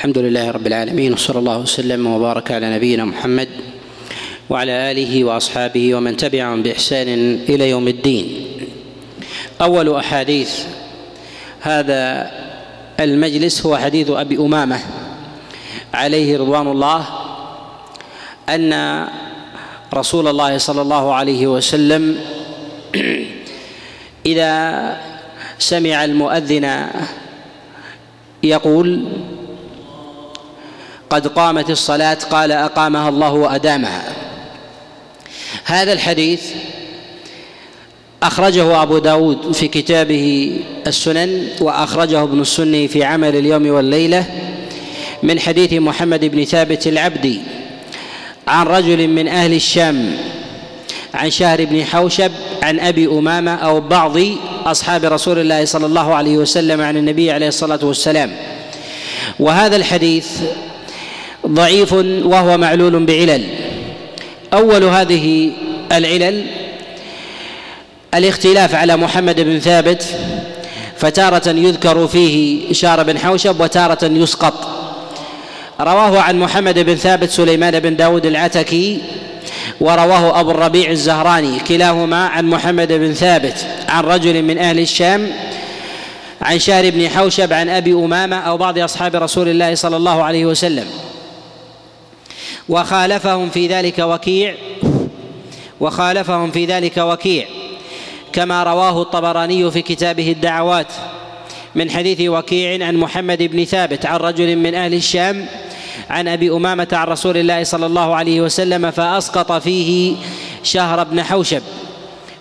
الحمد لله رب العالمين وصلى الله وسلم وبارك على نبينا محمد وعلى آله وأصحابه ومن تبعهم بإحسان إلى يوم الدين. أول أحاديث هذا المجلس هو حديث أبي أمامة عليه رضوان الله أن رسول الله صلى الله عليه وسلم إذا سمع المؤذن يقول قد قامت الصلاة قال أقامها الله وأدامها. هذا الحديث أخرجه أبو داود في كتابه السنن وأخرجه ابن السني في عمل اليوم والليلة من حديث محمد بن ثابت العبدي عن رجل من أهل الشام عن شهر بن حوشب عن أبي أمامة أو بعض أصحاب رسول الله صلى الله عليه وسلم عن النبي عليه الصلاة والسلام. وهذا الحديث ضعيف وهو معلول بعلل. أول هذه العلل الاختلاف على محمد بن ثابت فتارة يذكر فيه شار بن حوشب وتارة يسقط. رواه عن محمد بن ثابت سليمان بن داود العتكي ورواه أبو الربيع الزهراني كلاهما عن محمد بن ثابت عن رجل من أهل الشام عن شار بن حوشب عن أبي أمامة أو بعض أصحاب رسول الله صلى الله عليه وسلم. وخالفهم في ذلك وكيع وخالفهم في ذلك وكيع. كما رواه الطبراني في كتابه الدعوات من حديث وكيع عن محمد بن ثابت عن رجل من أهل الشام عن أبي أمامة عن رسول الله صلى الله عليه وسلم فأسقط فيه شهر بن حوشب.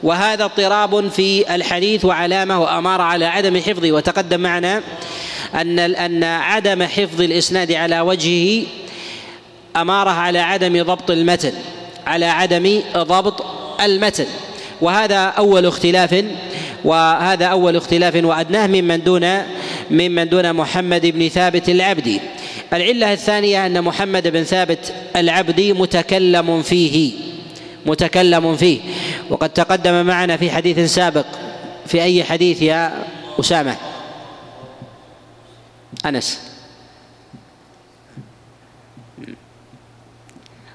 وهذا اضطراب في الحديث وعلامة وأمارة على عدم حفظه. وتقدم معنا أن أن عدم حفظ الإسناد على وجهه أمارة على عدم ضبط المتن على عدم ضبط المتن. وهذا أول اختلاف وهذا أول اختلاف وأدناه ممن دون ممن دون محمد بن ثابت العبدي. العلة الثانية أن محمد بن ثابت العبدي متكلم فيه متكلم فيه. وقد تقدم معنا في حديث سابق في أي حديث يا أسامة؟ أنس.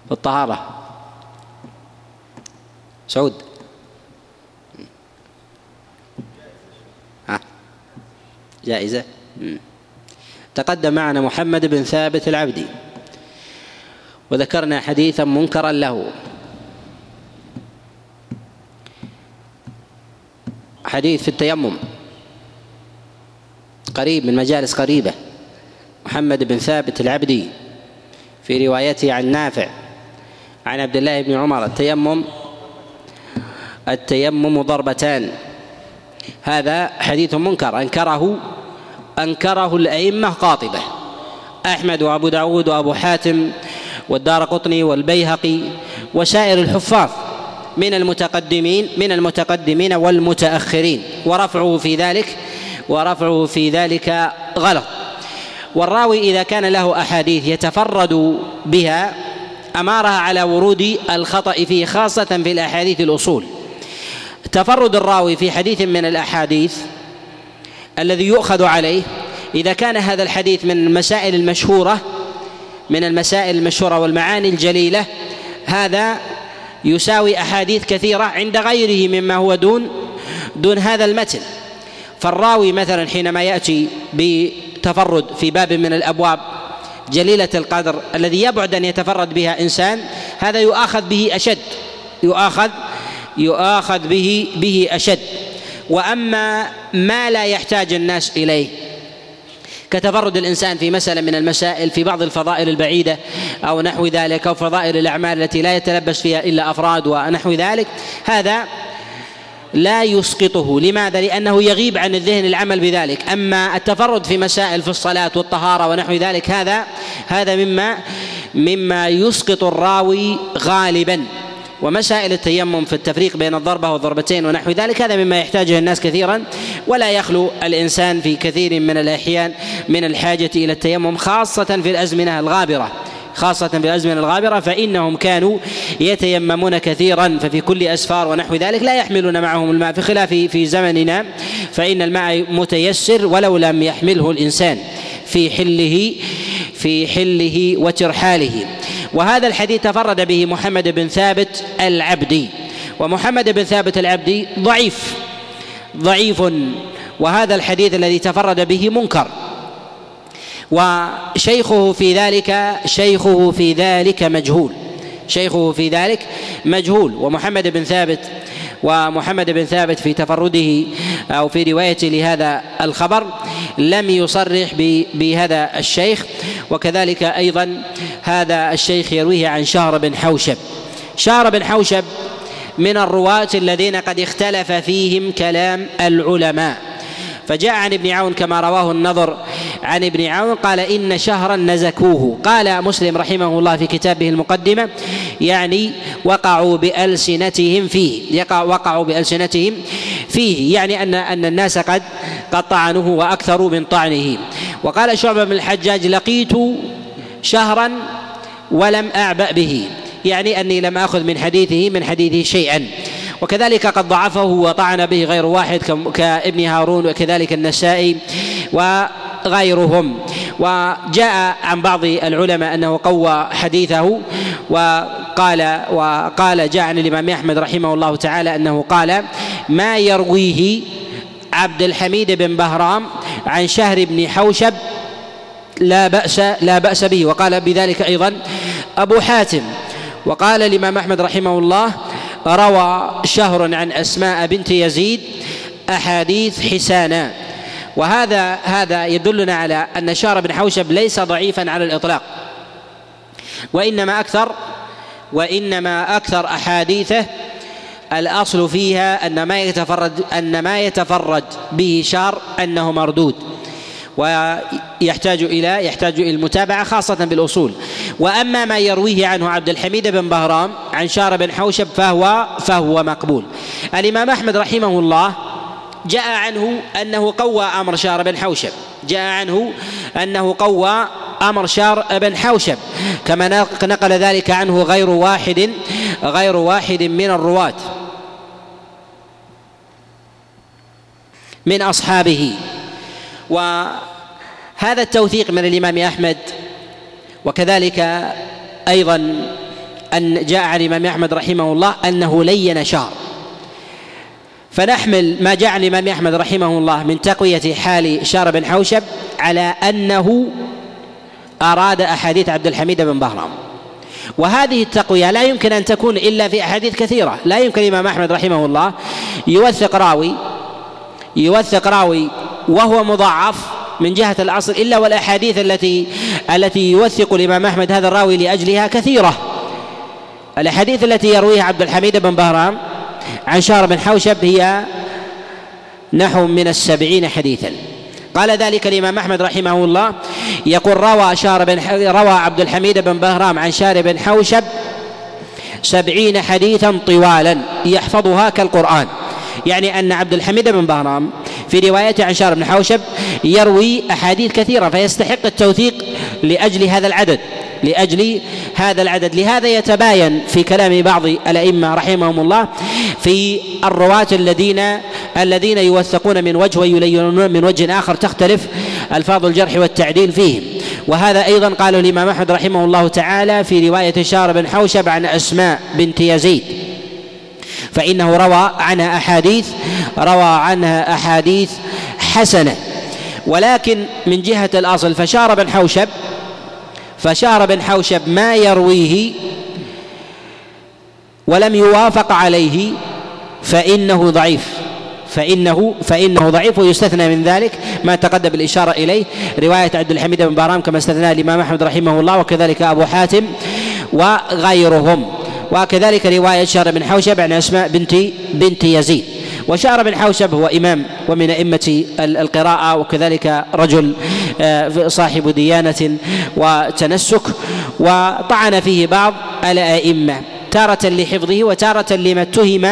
في الطهارة. سعود. ها. جائزة. تقدم معنا محمد بن ثابت العبدي. وذكرنا حديثا منكرا له. حديث في التيمم. قريب من مجالس قريبة. محمد بن ثابت العبدي. في روايته عن نافع. عن عبد الله بن عمر التيمم التيمم ضربتان. هذا حديث منكر أنكره أنكره الأئمة قاطبة. أحمد وأبو داود وأبو حاتم والدار قطني والبيهقي وسائر الحفاظ من المتقدمين من المتقدمين والمتأخرين. ورفعه في ذلك ورفعه في ذلك غلط. والراوي إذا كان له أحاديث يتفرد بها أمارها على ورود الخطأ فيه خاصة في الأحاديث الأصول. تفرد الراوي في حديث من الأحاديث الذي يؤخذ عليه إذا كان هذا الحديث من المسائل المشهورة من المسائل المشهورة والمعاني الجليلة هذا يساوي أحاديث كثيرة عند غيره مما هو دون دون هذا المتن. فالراوي مثلا حينما يأتي بتفرد في باب من الأبواب جليلة القدر الذي يبعد أن يتفرد بها إنسان هذا يؤاخذ به أشد يؤاخذ يؤاخذ به به أشد. وأما ما لا يحتاج الناس إليه كتفرد الإنسان في مسألة من المسائل في بعض الفضائل البعيدة أو نحو ذلك أو فضائل الأعمال التي لا يتلبس فيها إلا أفراد ونحو ذلك هذا لا يسقطه. لماذا؟ لأنه يغيب عن الذهن العمل بذلك. أما التفرد في مسائل في الصلاة والطهارة ونحو ذلك هذا هذا مما مما يسقط الراوي غالبا. ومسائل التيمم في التفريق بين الضربة والضربتين ونحو ذلك هذا مما يحتاجه الناس كثيرا. ولا يخلو الإنسان في كثير من الأحيان من الحاجة إلى التيمم خاصة في الأزمنة الغابرة. خاصة في الأزمنة الغابرة فإنهم كانوا يتيممون كثيرا ففي كل أسفار ونحو ذلك لا يحملون معهم الماء. في خلاف في زمننا فإن الماء متيسر ولو لم يحمله الإنسان في حله في حله وترحاله. وهذا الحديث تفرد به محمد بن ثابت العبدي. ومحمد بن ثابت العبدي ضعيف ضعيف. وهذا الحديث الذي تفرد به منكر. وشيخه في ذلك شيخه في ذلك مجهول. شيخه في ذلك مجهول. ومحمد بن ثابت ومحمد بن ثابت في تفرده أو في روايته لهذا الخبر لم يصرح بهذا الشيخ. وكذلك أيضا هذا الشيخ يرويه عن شهر بن حوشب. شهر بن حوشب من الرواة الذين قد اختلف فيهم كلام العلماء. فجاء عن ابن عون كما رواه النظر. عن ابن عون قال إن شهرا نزكوه. قال مسلم رحمه الله في كتابه المقدمة يعني وقعوا بألسنتهم فيه. يقع وقعوا بألسنتهم فيه. يعني أن أن الناس قد قد طعنوه وأكثروا من طعنه. وقال شعبة بن الحجاج لقيت شهرا ولم أعبأ به. يعني أني لم أخذ من حديثه من حديثه شيئا. وكذلك قد ضعفه وطعن به غير واحد كابن هارون وكذلك النسائي وغيرهم. وجاء عن بعض العلماء أنه قوى حديثه وقال وقال جاء عن الإمام أحمد رحمه الله تعالى أنه قال ما يرويه عبد الحميد بن بهرام عن شهر بن حوشب لا بأس لا بأس به. وقال بذلك أيضا أبو حاتم. وقال الإمام أحمد رحمه الله روى شهر عن أسماء بنت يزيد أحاديث حسانا وهذا هذا يدلنا على أن شهر بن حوشب ليس ضعيفا على الإطلاق. وإنما أكثر وإنما أكثر أحاديثه الأصل فيها أن ما يتفرد أن ما يتفرد به شار أنه مردود. ويحتاج إلى يحتاج إلى المتابعة خاصة بالأصول. وأما ما يرويه عنه عبد الحميد بن بهرام عن شار بن حوشب فهو فهو مقبول. الإمام أحمد رحمه الله جاء عنه أنه قوى أمر شار بن حوشب. جاء عنه أنه قوى أمر شار بن حوشب. كما نقل ذلك عنه غير واحد غير واحد من الرواة. من أصحابه. وهذا التوثيق من الإمام أحمد وكذلك أيضا أن جاء عن الإمام أحمد رحمه الله أنه لين شعر. فنحمل ما جاء عن الإمام أحمد رحمه الله من تقوية حال شار بن حوشب على أنه أراد أحاديث عبد الحميد بن بهرام. وهذه التقوية لا يمكن أن تكون إلا في أحاديث كثيرة. لا يمكن الإمام أحمد رحمه الله يوثق راوي يوثق راوي وهو مضاعف من جهة الأصل إلا والأحاديث التي التي يوثق الإمام أحمد هذا الراوي لأجلها كثيرة. الأحاديث التي يرويها عبد الحميد بن بهرام عن شهر بن حوشب هي نحو من السبعين حديثا. قال ذلك الإمام أحمد رحمه الله. يقول روى شهر بن روى عبد الحميد بن بهرام عن شهر بن حوشب سبعين حديثا طوالا يحفظها كالقرآن. يعني أن عبد الحميد بن بهرام في روايته عن شار بن حوشب يروي أحاديث كثيرة فيستحق التوثيق لأجل هذا العدد لأجل هذا العدد. لهذا يتباين في كلام بعض الأئمة رحمهم الله في الرواة الذين الذين يوثقون من وجه ويلينون من وجه آخر تختلف ألفاظ الجرح والتعديل فيهم. وهذا أيضا قال الإمام أحمد رحمه الله تعالى في رواية شار بن حوشب عن أسماء بنت يزيد. فإنه روى عنها أحاديث روى عنها أحاديث حسنة. ولكن من جهة الأصل فشار بن حوشب فشار بن حوشب ما يرويه ولم يوافق عليه فإنه ضعيف. فإنه فإنه ضعيف ويستثنى من ذلك ما تقدم الإشارة إليه. رواية عبد الحميد بن بارام كما استثنى الإمام أحمد رحمه الله وكذلك أبو حاتم وغيرهم. وكذلك رواية شهر بن حوشب عن أسماء بنت بنت يزيد. وشهر بن حوشب هو إمام ومن أئمة القراءة وكذلك رجل آه، صاحب ديانة وتنسك وطعن فيه بعض الأئمة. تارة لحفظه وتارة لما اتهم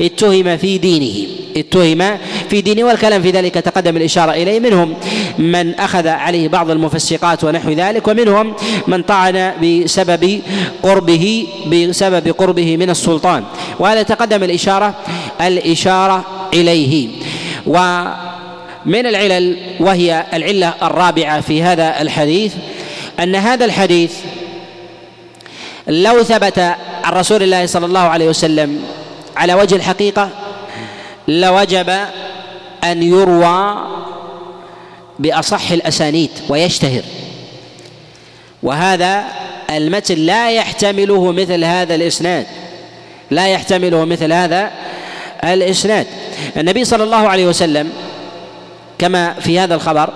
اتهم في دينه. اتهم في دينه والكلام في ذلك تقدم الإشارة إليه. منهم من أخذ عليه بعض المفسقات ونحو ذلك ومنهم من طعن بسبب قربه بسبب قربه من السلطان. وهذا تقدم الإشارة الإشارة إليه. ومن العلل وهي العلة الرابعة في هذا الحديث أن هذا الحديث لو ثبت عن رسول الله صلى الله عليه وسلم على وجه الحقيقة لوجب أن يروى بأصح الأسانيد ويشتهر. وهذا المتن لا يحتمله مثل هذا الإسناد. لا يحتمله مثل هذا الإسناد. النبي صلى الله عليه وسلم كما في هذا الخبر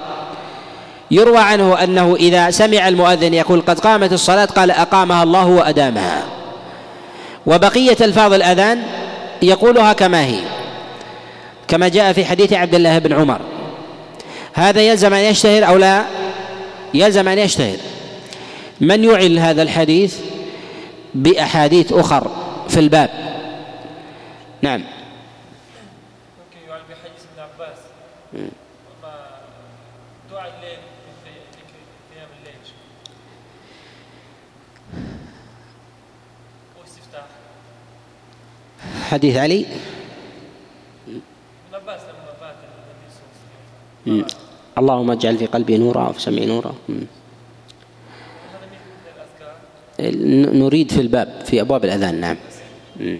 يروى عنه أنه إذا سمع المؤذن يقول قد قامت الصلاة قال أقامها الله وأدامها. وبقية ألفاظ الأذان يقولها كما هي. كما جاء في حديث عبد الله بن عمر. هذا يلزم أن يشتهر أو لا؟ يلزم أن يشتهر. من يعل هذا الحديث؟ بأحاديث أخر في الباب. نعم. ممكن يعلم بحديث ابن عباس دعاء الليل في قيام الليل واستفتاح حديث علي ابن عباس لما مات النبي صلى الله عليه وسلم اللهم اجعل في قلبي نورا وفي سمعي نورا. نريد في الباب في أبواب الأذان نعم. مم.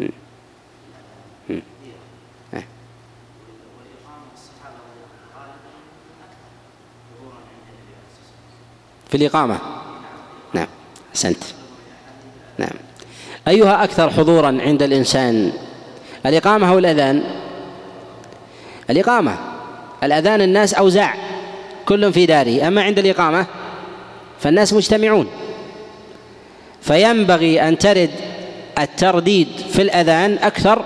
مم. مم. آه. في الإقامة. نعم. أحسنت. نعم. أيها أكثر حضورا عند الإنسان الإقامة أو الأذان؟ الإقامة الأذان الناس أوزاع كل في داره أما عند الإقامة فالناس مجتمعون. فينبغي أن ترد الترديد في الأذان أكثر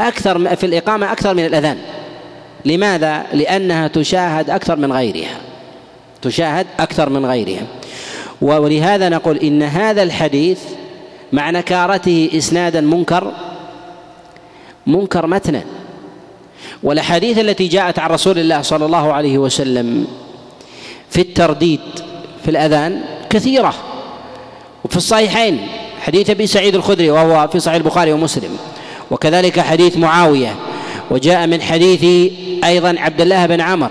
أكثر في الإقامة أكثر من الأذان. لماذا؟ لأنها تشاهد أكثر من غيرها. تشاهد أكثر من غيرها. ولهذا نقول إن هذا الحديث مع نكارته إسنادا منكر منكر متنا. والأحاديث التي جاءت عن رسول الله صلى الله عليه وسلم في الترديد في الأذان كثيرة. وفي الصحيحين حديث أبي سعيد الخدري وهو في صحيح البخاري ومسلم. وكذلك حديث معاوية وجاء من حديث أيضا عبد الله بن عمر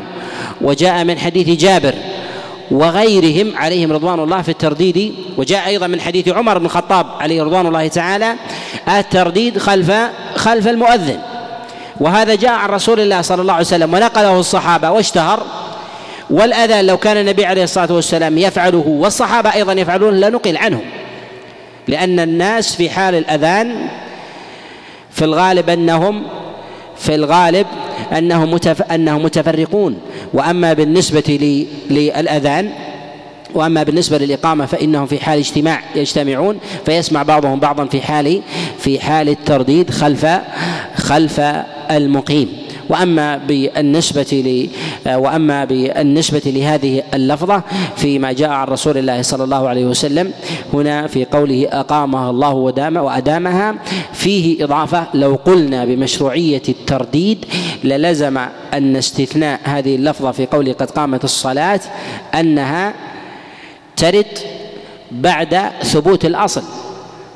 وجاء من حديث جابر وغيرهم عليهم رضوان الله في الترديد. وجاء أيضا من حديث عمر بن الخطاب عليه رضوان الله تعالى الترديد خلف خلف المؤذن. وهذا جاء عن رسول الله صلى الله عليه وسلم ونقله الصحابة واشتهر. والاذان لو كان النبي عليه الصلاة والسلام يفعله والصحابة أيضا يفعلون لنقل عنهم. لأن الناس في حال الأذان في الغالب أنهم في الغالب انهم متف... انهم متفرقون. وأما بالنسبة لي... للأذان وأما بالنسبة للإقامة فإنهم في حال اجتماع يجتمعون فيسمع بعضهم بعضا في حال في حال الترديد خلف خلف المقيم. وأما بالنسبة ل وأما بالنسبة لهذه اللفظة فيما جاء عن رسول الله صلى الله عليه وسلم هنا في قوله أقامها الله ودام وأدامها فيه إضافة لو قلنا بمشروعية الترديد للزم أن استثناء هذه اللفظة في قوله قد قامت الصلاة أنها ترد بعد ثبوت الأصل.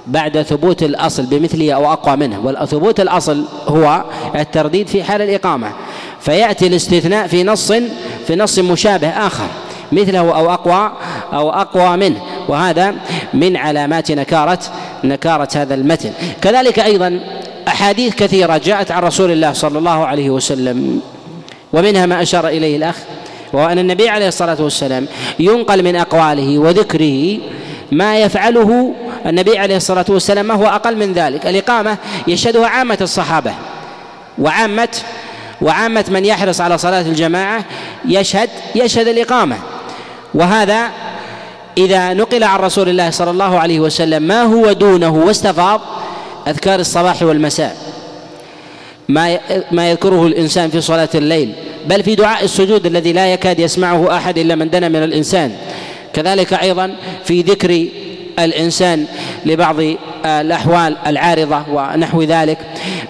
بعد ثبوت الأصل بمثله أو أقوى منه. وثبوت الأصل هو الترديد في حال الإقامة. فيأتي الاستثناء في نص في نص مشابه آخر. مثله أو أقوى أو أقوى منه. وهذا من علامات نكارة نكارة هذا المتن. كذلك أيضا أحاديث كثيرة جاءت عن رسول الله صلى الله عليه وسلم. ومنها ما أشار إليه الأخ وهو أن النبي عليه الصلاة والسلام ينقل من أقواله وذكره ما يفعله النبي عليه الصلاة والسلام ما هو أقل من ذلك. الإقامة يشهدها عامة الصحابة وعامه وعامة من يحرص على صلاة الجماعة يشهد يشهد الإقامة. وهذا إذا نقل عن رسول الله صلى الله عليه وسلم ما هو دونه واستفاض أذكار الصباح والمساء. ما ما يذكره الإنسان في صلاة الليل بل في دعاء السجود الذي لا يكاد يسمعه أحد إلا من دنا من الإنسان. كذلك أيضا في ذكر الإنسان لبعض الأحوال العارضة ونحو ذلك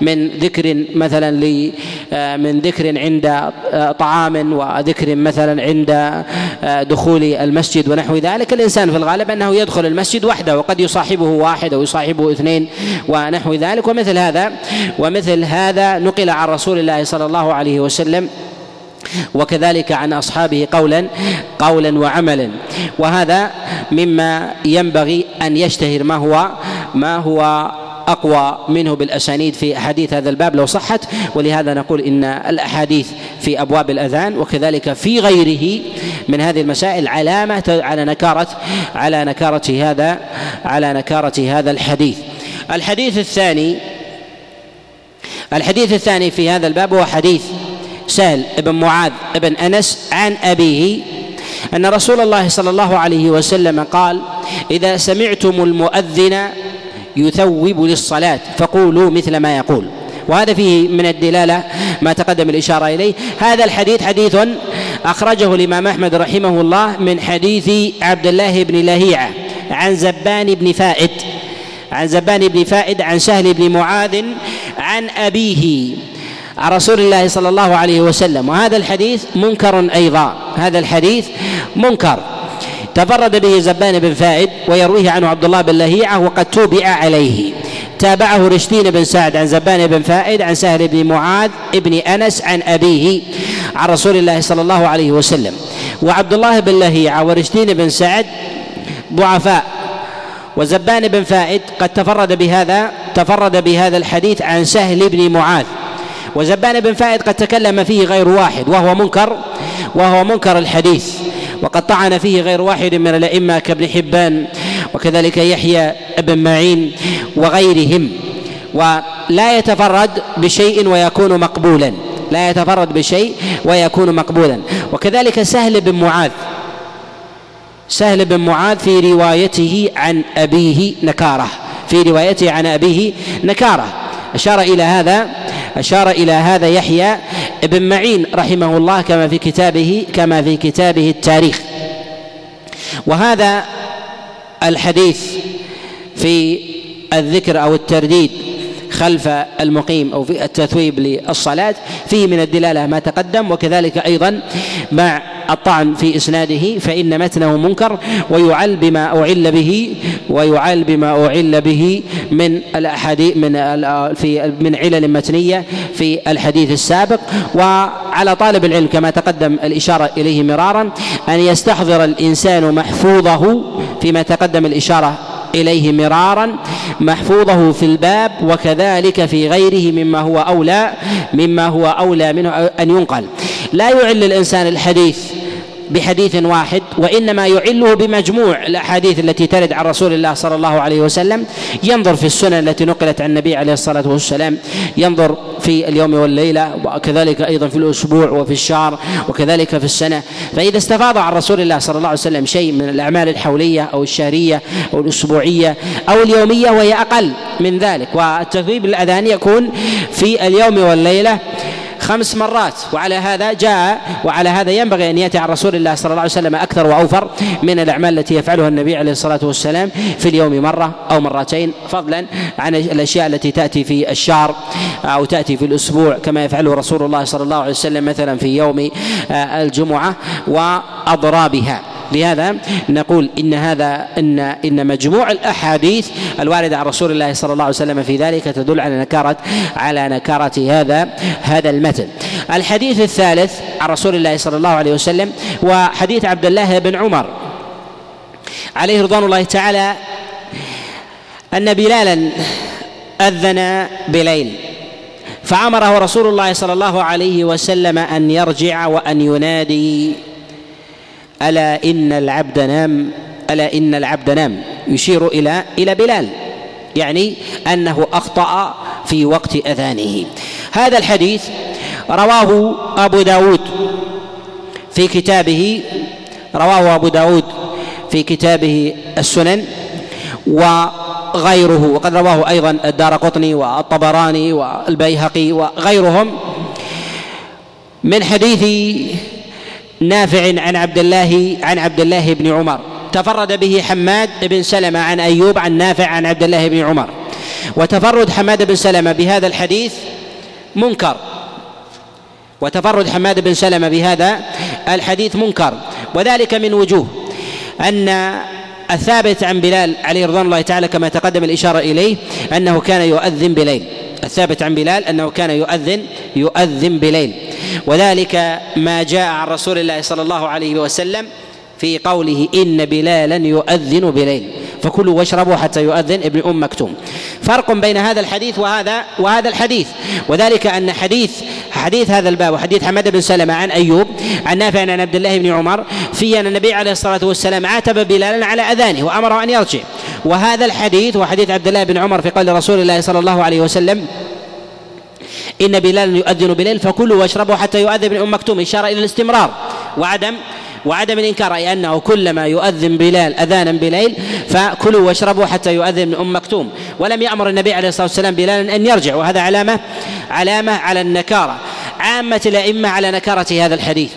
من ذكر مثلا من ذكر عند طعام وذكر مثلا عند دخول المسجد ونحو ذلك. الإنسان في الغالب أنه يدخل المسجد وحده وقد يصاحبه واحد أو يصاحبه اثنين ونحو ذلك. ومثل هذا ومثل هذا نقل عن رسول الله صلى الله عليه وسلم وكذلك عن أصحابه قولا قولا وعملا. وهذا مما ينبغي أن يشتهر ما هو ما هو أقوى منه بالأسانيد في أحاديث هذا الباب لو صحت. ولهذا نقول إن الأحاديث في أبواب الأذان وكذلك في غيره من هذه المسائل علامة على نكارة على نكارة هذا على نكارة هذا الحديث. الحديث الثاني الحديث الثاني في هذا الباب هو حديث سهل بن معاذ بن أنس عن أبيه أن رسول الله صلى الله عليه وسلم قال إذا سمعتم المؤذن يثوب للصلاة فقولوا مثل ما يقول. وهذا فيه من الدلالة ما تقدم الإشارة إليه. هذا الحديث حديث أخرجه الإمام أحمد رحمه الله من حديث عبد الله بن لهيعة عن زبان بن فائد عن زبان بن فائد عن سهل بن معاذ عن أبيه. عن رسول الله صلى الله عليه وسلم. وهذا الحديث منكر أيضا. هذا الحديث منكر. تفرد به زبان بن فائد ويرويه عنه عبد الله بن لهيعة وقد توبع عليه. تابعه رشدين بن سعد عن زبان بن فائد عن سهل بن معاذ بن أنس عن أبيه عن رسول الله صلى الله عليه وسلم. وعبد الله بن لهيعة ورشدين بن سعد ضعفاء. وزبان بن فائد قد تفرد بهذا تفرد بهذا الحديث عن سهل بن معاذ. وزبان بن فائد قد تكلم فيه غير واحد وهو منكر وهو منكر الحديث وقد طعن فيه غير واحد من الأئمة كابن حبان وكذلك يحيى بن معين وغيرهم. ولا يتفرد بشيء ويكون مقبولا لا يتفرد بشيء ويكون مقبولا. وكذلك سهل بن معاذ سهل بن معاذ في روايته عن أبيه نكارة في روايته عن أبيه نكارة. أشار إلى هذا أشار إلى هذا يحيى بن معين رحمه الله كما في كتابه كما في كتابه التاريخ. وهذا الحديث في الذكر أو الترديد خلف المقيم أو في التثويب للصلاة فيه من الدلالة ما تقدم وكذلك أيضا مع الطعن في إسناده فإن متنه منكر ويعل بما أعل به ويعل بما أعل به من الأحاديث من في من علل متنية في الحديث السابق. وعلى طالب العلم كما تقدم الإشارة إليه مرارا أن يستحضر الإنسان محفوظه فيما تقدم الإشارة إليه مرارا محفوظه في الباب وكذلك في غيره مما هو أولى مما هو أولى منه أن ينقل. لا يعل الإنسان الحديث بحديث واحد وإنما يعله بمجموع الأحاديث التي ترد عن رسول الله صلى الله عليه وسلم. ينظر في السنن التي نقلت عن النبي عليه الصلاة والسلام. ينظر في اليوم والليلة وكذلك أيضا في الأسبوع وفي الشهر وكذلك في السنة. فإذا استفاض عن رسول الله صلى الله عليه وسلم شيء من الأعمال الحولية أو الشهرية أو الأسبوعية أو اليومية وهي أقل من ذلك. والتثويب الأذان يكون في اليوم والليلة. خمس مرات. وعلى هذا جاء وعلى هذا ينبغي أن يأتي عن رسول الله صلى الله عليه وسلم أكثر وأوفر من الأعمال التي يفعلها النبي عليه الصلاة والسلام في اليوم مرة أو مرتين فضلا عن الأشياء التي تأتي في الشهر أو تأتي في الأسبوع كما يفعله رسول الله صلى الله عليه وسلم مثلا في يوم الجمعة وأضرابها. لهذا نقول إن هذا إن إن مجموع الأحاديث الواردة عن رسول الله صلى الله عليه وسلم في ذلك تدل على نكاره على نكارة هذا هذا المتن. الحديث الثالث عن رسول الله صلى الله عليه وسلم وحديث عبد الله بن عمر عليه رضوان الله تعالى أن بلالا أذن بليل فأمره رسول الله صلى الله عليه وسلم أن يرجع وأن ينادي ألا إن العبد نام ألا إن العبد نام. يشير إلى إلى بلال يعني أنه أخطأ في وقت أذانه. هذا الحديث رواه أبو داود في كتابه رواه أبو داود في كتابه السنن وغيره وقد رواه أيضا الدار قطني والطبراني والبيهقي وغيرهم. من حديث نافع عن عبد الله عن عبد الله بن عمر. تفرد به حماد بن سلمة عن أيوب عن نافع عن عبد الله بن عمر. وتفرد حماد بن سلمة بهذا الحديث منكر. وتفرد حماد بن سلمة بهذا الحديث منكر. وذلك من وجوه أن الثابت عن بلال عليه رضوان الله تعالى كما تقدم الإشارة إليه أنه كان يؤذن بليل. الثابت عن بلال أنه كان يؤذن يؤذن بليل. وذلك ما جاء عن رسول الله صلى الله عليه وسلم في قوله إن بلالا يؤذن بليل. فكلوا واشربوا حتى يؤذن ابن أم مكتوم. فرق بين هذا الحديث وهذا وهذا الحديث. وذلك أن حديث حديث هذا الباب وحديث حماد بن سلمة عن أيوب عن نافع عن عبد الله بن عمر في أن النبي عليه الصلاة والسلام عاتب بلالا على أذانه وأمره أن يرجع. وهذا الحديث وحديث عبد الله بن عمر في قول رسول الله صلى الله عليه وسلم إن بلالا يؤذن بليل فكلوا واشربوا حتى يؤذن ابن أم مكتوم إشارة إلى الاستمرار. وعدم وعدم الإنكار أي أنه كلما يؤذن بلال أذانا بليل فكلوا واشربوا حتى يؤذن أم مكتوم. ولم يأمر النبي عليه الصلاة والسلام بلالا أن يرجع وهذا علامة علامة على النكارة. عامة الأئمة على نكارة هذا الحديث.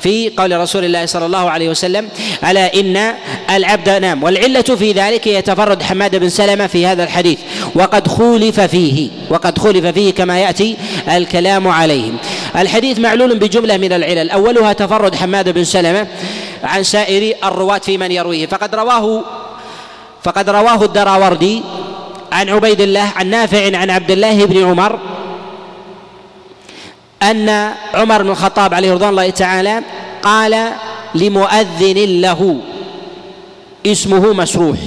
في قول رسول الله صلى الله عليه وسلم ألا إن العبد نام. والعلة في ذلك يتفرد حماد بن سلمة في هذا الحديث. وقد خولف فيه وقد خولف فيه كما يأتي الكلام عليه الحديث معلول بجملة من العلل. أولها تفرد حماد بن سلمة عن سائر الرواة في من يرويه. فقد رواه فقد رواه الدراوردي عن عبيد الله عن نافع عن عبد الله بن عمر أن عمر بن الخطاب عليه رضوان الله تعالى قال لمؤذن له اسمه مسروح.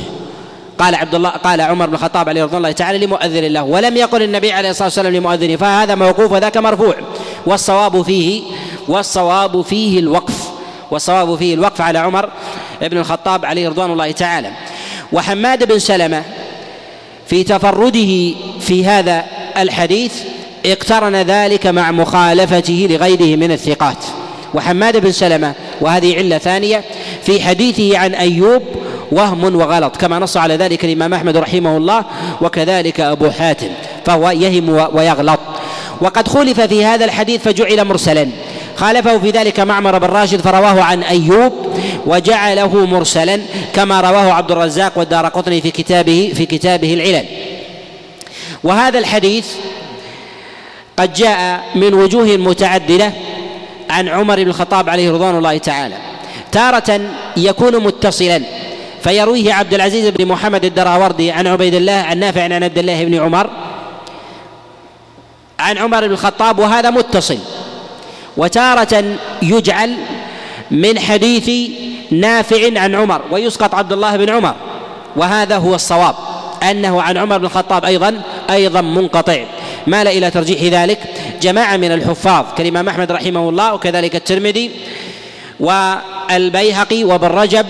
قال عبد الله قال عمر بن الخطاب عليه رضوان الله تعالى لمؤذن له ولم يقل النبي عليه الصلاة والسلام لمؤذنه فهذا موقوف وذاك مرفوع. والصواب فيه والصواب فيه الوقف والصواب فيه الوقف على عمر بن الخطاب عليه رضوان الله تعالى. وحماد بن سلمة في تفرده في هذا الحديث اقترن ذلك مع مخالفته لغيره من الثقات. وحماد بن سلمة وهذه علة ثانية في حديثه عن أيوب وهم وغلط كما نص على ذلك الإمام أحمد رحمه الله وكذلك أبو حاتم فهو يهم ويغلط. وقد خلف في هذا الحديث فجعل مرسلا. خالفه في ذلك معمر بن راشد فرواه عن أيوب وجعله مرسلا كما رواه عبد الرزاق والدار قطني في كتابه في كتابه العلل. وهذا الحديث قد جاء من وجوه متعددة عن عمر بن الخطاب عليه رضوان الله تعالى. تارة يكون متصلا. فيرويه عبد العزيز بن محمد الدراوردي عن عبيد الله عن نافع عن عبد الله بن عمر عن عمر بن الخطاب وهذا متصل. وتارة يجعل من حديث نافع عن عمر ويسقط عبد الله بن عمر. وهذا هو الصواب أنه عن عمر بن الخطاب أيضا أيضا منقطع. مال إلى ترجيح ذلك جماعة من الحفاظ كالإمام أحمد رحمه الله وكذلك الترمذي والبيهقي وابن رجب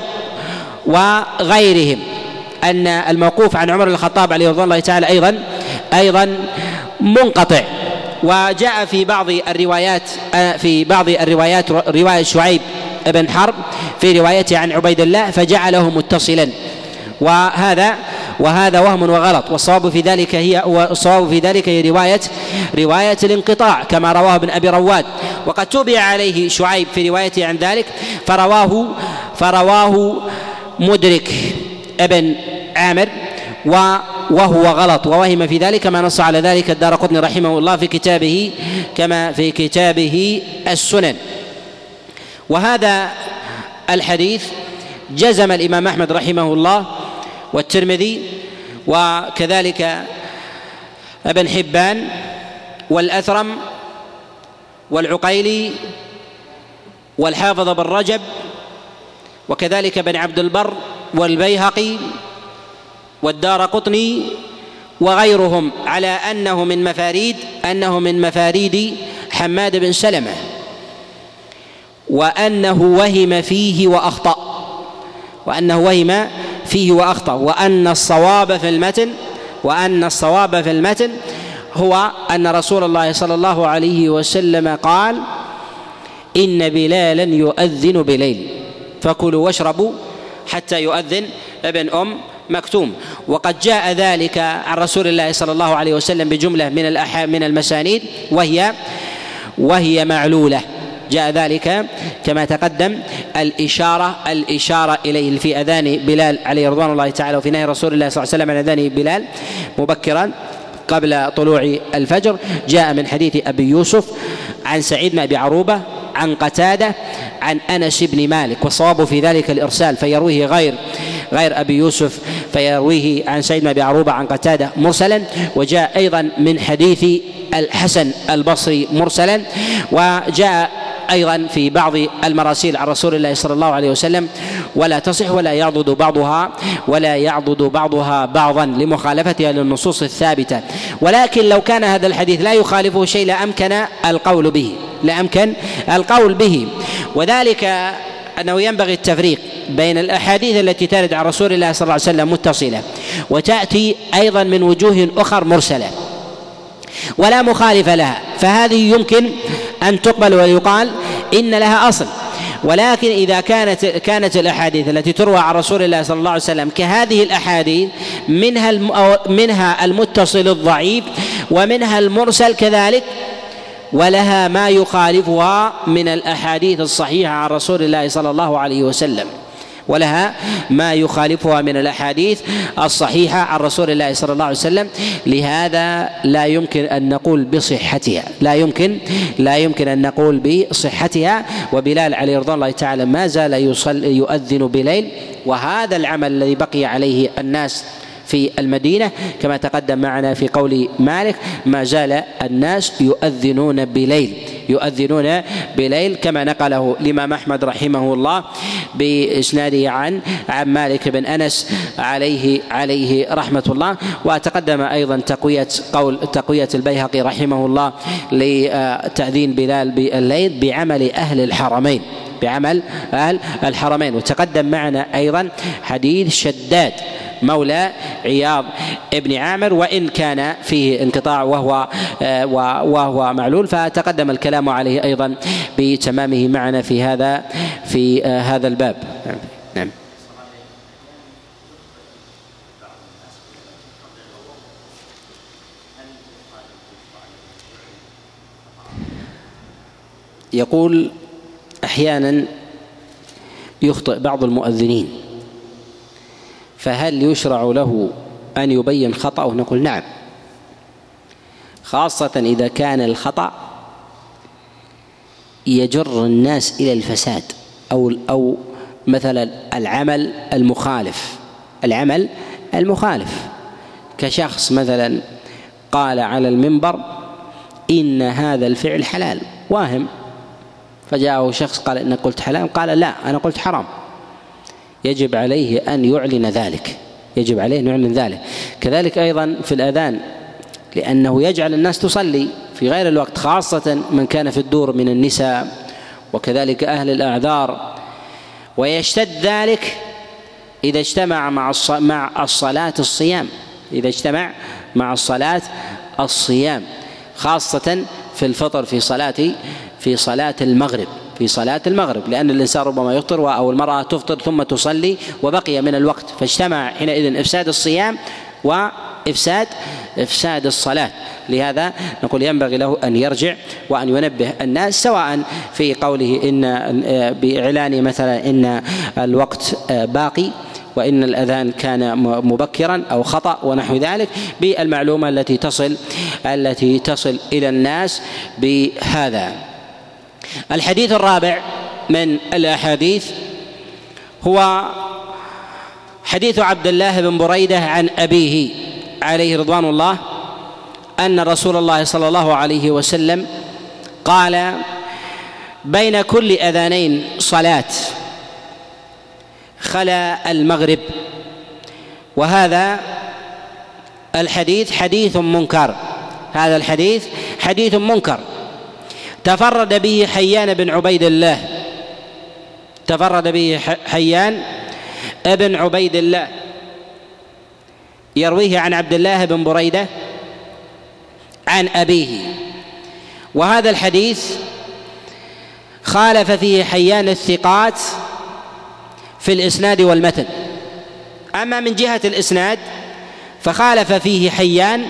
وغيرهم. أن الموقوف عن عمر بن الخطاب عليه رضوان الله تعالى أيضا أيضا منقطع. وجاء في بعض الروايات في بعض الروايات رواية شعيب بن حرب في روايته عن عبيد الله فجعله متصلا. وهذا وهذا وهم وغلط. والصواب في ذلك هي والصواب في ذلك هي رواية رواية الانقطاع كما رواه ابن أبي رواد. وقد تبع عليه شعيب في روايته عن ذلك فرواه فرواه مدرك ابن عامر. وهو غلط. ووهم في ذلك ما نص على ذلك الدار قطني رحمه الله في كتابه كما في كتابه السنن. وهذا الحديث جزم الإمام أحمد رحمه الله والترمذي وكذلك ابن حبان والأثرم والعقيلي والحافظ بن رجب وكذلك بن عبد البر والبيهقي والدار قطني وغيرهم على أنه من مفاريد أنه من مفاريد حماد بن سلمة. وأنه وهم فيه وأخطأ. وأنه وهم فيه وأخطأ. وأن الصواب في المتن وأن الصواب في المتن هو أن رسول الله صلى الله عليه وسلم قال إن بلالا يؤذن بليل. فكلوا واشربوا حتى يؤذن ابن أم مكتوم. وقد جاء ذلك عن رسول الله صلى الله عليه وسلم بجملة من من المسانيد وهي وهي معلولة. جاء ذلك كما تقدم الإشارة الإشارة إليه في أذان بلال عليه رضوان الله تعالى وفي نهي رسول الله صلى الله عليه وسلم عن أذان بلال مبكرا قبل طلوع الفجر. جاء من حديث أبي يوسف عن سعيد بن أبي عروبة عن قتادة عن أنس بن مالك والصواب في ذلك الإرسال فيرويه غير. غير أبي يوسف فيرويه عن سعيد بن أبي عروبة عن قتادة مرسلا وجاء أيضا من حديث الحسن البصري مرسلا وجاء أيضا في بعض المراسيل عن رسول الله صلى الله عليه وسلم ولا تصح ولا يعضد بعضها ولا يعضد بعضها بعضا لمخالفتها للنصوص الثابتة. ولكن لو كان هذا الحديث لا يخالفه شيء لأمكن القول به لأمكن القول به. وذلك أنه ينبغي التفريق بين الأحاديث التي ترد عن رسول الله صلى الله عليه وسلم متصلة وتأتي أيضا من وجوه أخر مرسلة ولا مخالف لها. فهذه يمكن أن تقبل ويقال إن لها أصل. ولكن إذا كانت كانت الأحاديث التي تروى عن رسول الله صلى الله عليه وسلم كهذه الأحاديث منها منها المتصل الضعيف ومنها المرسل كذلك ولها ما يخالفها من الأحاديث الصحيحة عن رسول الله صلى الله عليه وسلم. ولها ما يخالفها من الأحاديث الصحيحة عن رسول الله صلى الله عليه وسلم. لهذا لا يمكن أن نقول بصحتها. لا يمكن لا يمكن أن نقول بصحتها. وبلال عليه رضوان الله تعالى ما زال يصلي يؤذن بليل. وهذا العمل الذي بقي عليه الناس في المدينة كما تقدم معنا في قول مالك ما زال الناس يؤذنون بليل. يؤذنون بليل كما نقله الإمام أحمد رحمه الله بإسناده عن عن مالك بن أنس عليه عليه رحمة الله. وتقدم أيضا تقوية قول تقوية البيهقي رحمه الله لتأذين بلال بالليل بعمل أهل الحرمين بعمل أهل الحرمين. وتقدم معنا أيضا حديث شداد مولى عياض ابن عامر وإن كان فيه انقطاع وهو آه، وهو معلول فتقدم الكلام عليه أيضا بتمامه معنا في هذا في آه، هذا الباب. نعم. يقول أحيانا يخطئ بعض المؤذنين. فهل يشرع له أن يبين خطأه؟ نقول نعم. خاصة إذا كان الخطأ يجر الناس إلى الفساد أو أو مثلا العمل المخالف العمل المخالف. كشخص مثلا قال على المنبر إن هذا الفعل حلال واهم. فجاءه شخص قال إنك قلت حلال قال لا أنا قلت حرام. يجب عليه أن يعلن ذلك. يجب عليه أن يعلن ذلك. كذلك أيضا في الأذان لأنه يجعل الناس تصلي في غير الوقت خاصة من كان في الدور من النساء وكذلك أهل الأعذار. ويشتد ذلك إذا اجتمع مع مع الصلاة الصيام. إذا اجتمع مع الصلاة الصيام خاصة في الفطر في صلاة في صلاة المغرب. في صلاة المغرب لأن الإنسان ربما يفطر أو المرأة تفطر ثم تصلي وبقي من الوقت. فاجتمع حينئذ إفساد الصيام وإفساد إفساد الصلاة. لهذا نقول ينبغي له أن يرجع وأن ينبه الناس سواء في قوله إن بإعلان مثلا إن الوقت باقي وإن الأذان كان مبكرا أو خطأ ونحو ذلك بالمعلومة التي تصل التي تصل إلى الناس بهذا. الحديث الرابع من الأحاديث هو حديث عبد الله بن بريدة عن أبيه عليه رضوان الله أن رسول الله صلى الله عليه وسلم قال بين كل أذانين صلاة خلا المغرب وهذا الحديث حديث منكر. هذا الحديث حديث منكر. تفرد به حيان بن عبيد الله. تفرد به حيان ابن عبيد الله. يرويه عن عبد الله بن بريدة عن أبيه. وهذا الحديث خالف فيه حيان الثقات في الإسناد والمتن. أما من جهة الإسناد فخالف فيه حيان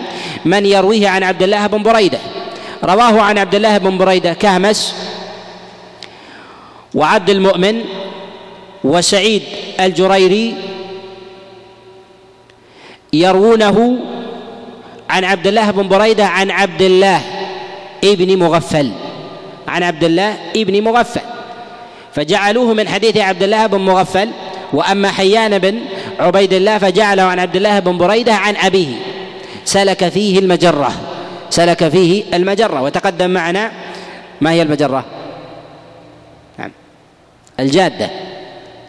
من يرويه عن عبد الله بن بريدة. رواه عن عبد الله بن بريدة كهمس وعبد المؤمن وسعيد الجريري يروونه عن عبد الله بن بريدة عن عبد الله ابن مغفل. عن عبد الله ابن مغفل. فجعلوه من حديث عبد الله بن مغفل وأما حيان بن عبيد الله فجعله عن عبد الله بن بريدة عن أبيه. سلك فيه المجرة. سلك فيه المجرة وتقدم معنا ما هي المجرة؟ نعم. الجادة